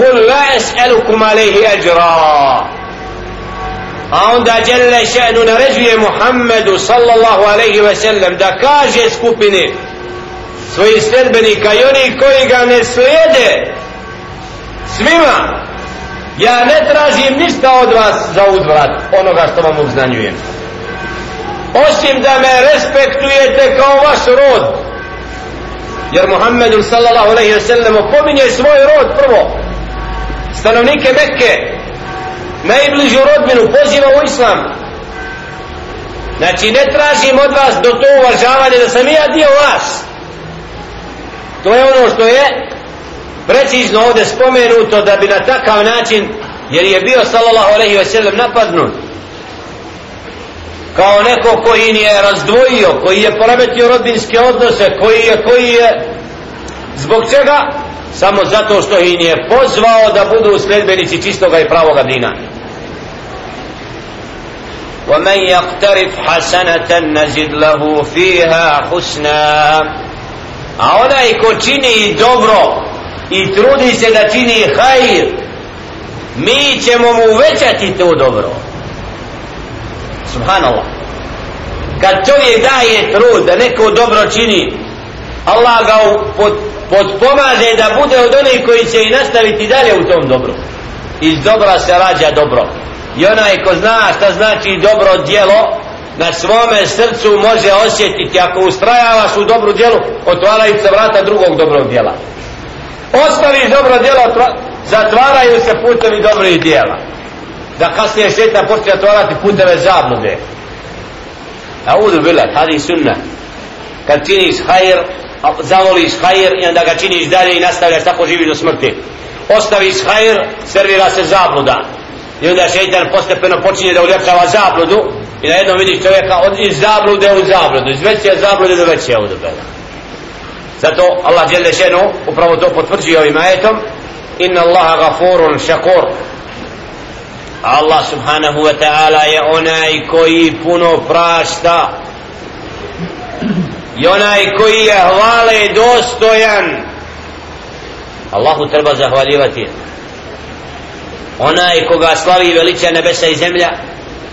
kul la es'elukum alaihi ajra a onda djelle še'nu naređuje Muhammedu sallallahu alaihi ve sellem da kaže skupini svojih sledbenika i oni koji ga ne slijede svima ja ne tražim ništa od vas za uzvrat onoga što vam obznanjujem. Osim da me respektujete kao vaš rod. Jer Muhammedu sallallahu alaihi ve sellem opominje svoj rod prvo stanovnike Mekke najbližu rodbinu poziva u islam. Znači ne tražim od vas do to uvažavanje da sam ja dio vas. To je ono što je precizno ovdje spomenuto da bi na takav način jer je bio sallallahu alaihi ve sellem napadnut. Kao neko koji nije razdvojio koji je poremetio rodbinske odnose koji je, koji je zbog čega samo zato što ih je pozvao da budu sledbenici čistoga i pravoga dina ومن يقترف حسنة نزد له فيها حسنا a onaj ko čini dobro i trudi se da čini hajr mi ćemo mu uvećati to dobro subhanallah kad čovjek daje trud da neko dobro čini Allah ga pod, potpomaže da bude od onih koji će i nastaviti dalje u tom dobru. Iz dobra se rađa dobro. I onaj ko zna šta znači dobro djelo na svome srcu može osjetiti ako ustrajavaš u dobru djelu otvaraju se vrata drugog dobrog djela. Ostaviš dobro djelo zatvaraju se putevi dobrih djela. Da kasnije šetan počne otvarati puteve zablude. A udu bila hadi sunna. Kad činiš hajr zavoliš hajer i onda ga činiš dalje i nastavljaš tako živi do smrti. Ostaviš hajer, servira se zabluda. I onda šeitan postepeno počinje da uljepšava zabludu i na jednom vidiš čovjeka od iz zablude u zabludu iz veće zablude do veće u zato Allah djelje šenu upravo to potvrđuje ovim ajetom. Inna Allaha gafurun šakur. Allah subhanahu wa ta'ala je onaj koji puno prašta i onaj koji je hvale dostojan Allahu treba zahvaljivati. Onaj koga slavi veliča nebesa i zemlja